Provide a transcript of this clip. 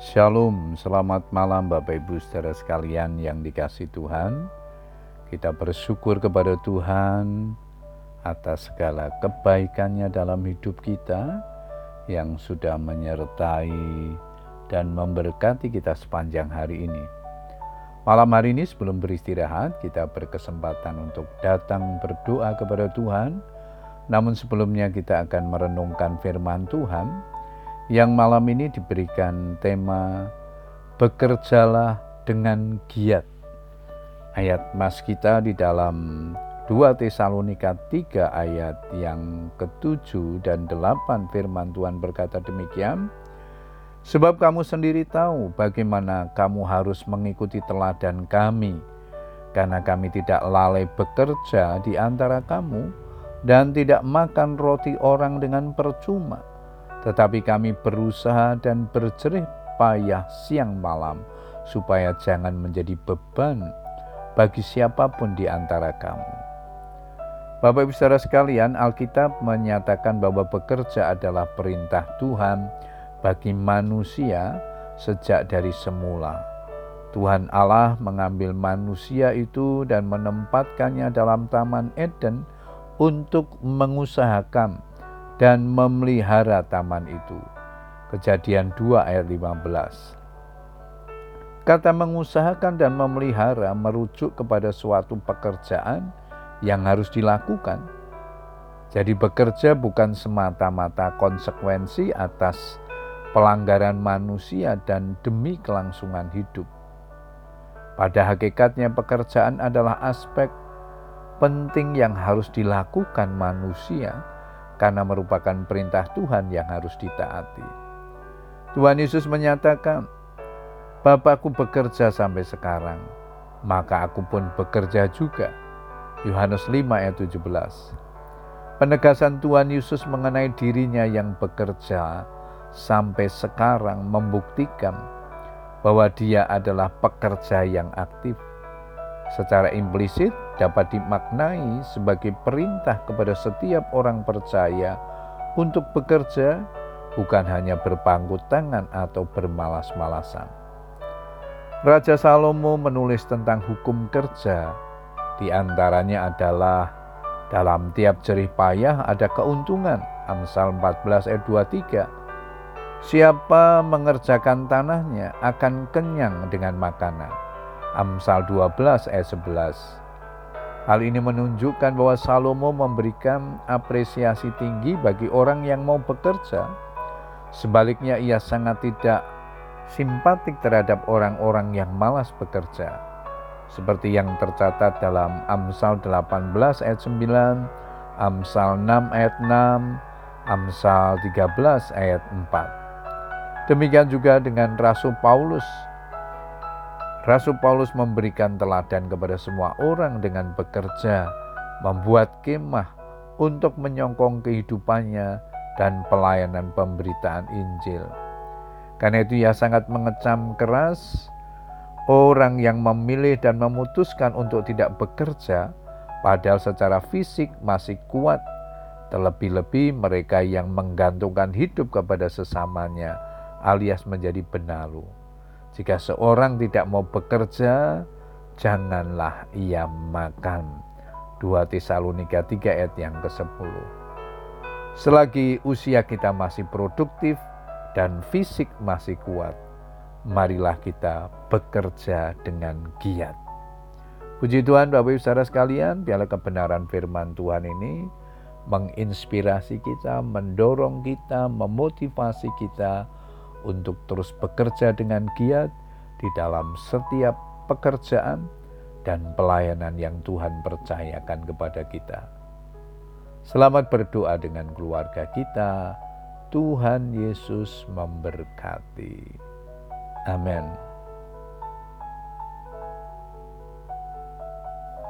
Shalom, selamat malam Bapak Ibu saudara sekalian yang dikasih Tuhan. Kita bersyukur kepada Tuhan atas segala kebaikannya dalam hidup kita yang sudah menyertai dan memberkati kita sepanjang hari ini. Malam hari ini sebelum beristirahat kita berkesempatan untuk datang berdoa kepada Tuhan. Namun sebelumnya kita akan merenungkan firman Tuhan yang malam ini diberikan tema Bekerjalah dengan giat. Ayat mas kita di dalam 2 Tesalonika 3 ayat yang ketujuh dan delapan firman Tuhan berkata demikian. Sebab kamu sendiri tahu bagaimana kamu harus mengikuti teladan kami, karena kami tidak lalai bekerja di antara kamu dan tidak makan roti orang dengan percuma tetapi kami berusaha dan berjerih payah siang malam, supaya jangan menjadi beban bagi siapa pun di antara kamu. Bapak Ibu Saudara sekalian, Alkitab menyatakan bahwa bekerja adalah perintah Tuhan bagi manusia sejak dari semula. Tuhan Allah mengambil manusia itu dan menempatkannya dalam Taman Eden untuk mengusahakan dan memelihara taman itu. Kejadian 2 ayat 15. Kata mengusahakan dan memelihara merujuk kepada suatu pekerjaan yang harus dilakukan. Jadi bekerja bukan semata-mata konsekuensi atas pelanggaran manusia dan demi kelangsungan hidup. Pada hakikatnya pekerjaan adalah aspek penting yang harus dilakukan manusia karena merupakan perintah Tuhan yang harus ditaati. Tuhan Yesus menyatakan, Bapakku bekerja sampai sekarang, maka aku pun bekerja juga. Yohanes 5 ayat 17. Penegasan Tuhan Yesus mengenai dirinya yang bekerja sampai sekarang membuktikan bahwa dia adalah pekerja yang aktif. Secara implisit, dapat dimaknai sebagai perintah kepada setiap orang percaya untuk bekerja, bukan hanya berpangku tangan atau bermalas-malasan. Raja Salomo menulis tentang hukum kerja, di antaranya adalah dalam tiap jerih payah ada keuntungan. Amsal 14 ayat 23. Siapa mengerjakan tanahnya akan kenyang dengan makanan. Amsal 12 ayat 11. Hal ini menunjukkan bahwa Salomo memberikan apresiasi tinggi bagi orang yang mau bekerja. Sebaliknya ia sangat tidak simpatik terhadap orang-orang yang malas bekerja. Seperti yang tercatat dalam Amsal 18 ayat 9, Amsal 6 ayat 6, Amsal 13 ayat 4. Demikian juga dengan Rasul Paulus Rasul Paulus memberikan teladan kepada semua orang dengan bekerja, membuat kemah untuk menyongkong kehidupannya dan pelayanan pemberitaan Injil. Karena itu ia sangat mengecam keras orang yang memilih dan memutuskan untuk tidak bekerja, padahal secara fisik masih kuat. Terlebih-lebih mereka yang menggantungkan hidup kepada sesamanya alias menjadi benalu. Jika seorang tidak mau bekerja, janganlah ia makan. 2 Tesalonika 3 ayat yang ke-10. Selagi usia kita masih produktif dan fisik masih kuat, marilah kita bekerja dengan giat. Puji Tuhan Bapak Ibu Saudara sekalian, biarlah kebenaran firman Tuhan ini menginspirasi kita, mendorong kita, memotivasi kita untuk terus bekerja dengan giat di dalam setiap pekerjaan dan pelayanan yang Tuhan percayakan kepada kita. Selamat berdoa dengan keluarga kita. Tuhan Yesus memberkati. Amin.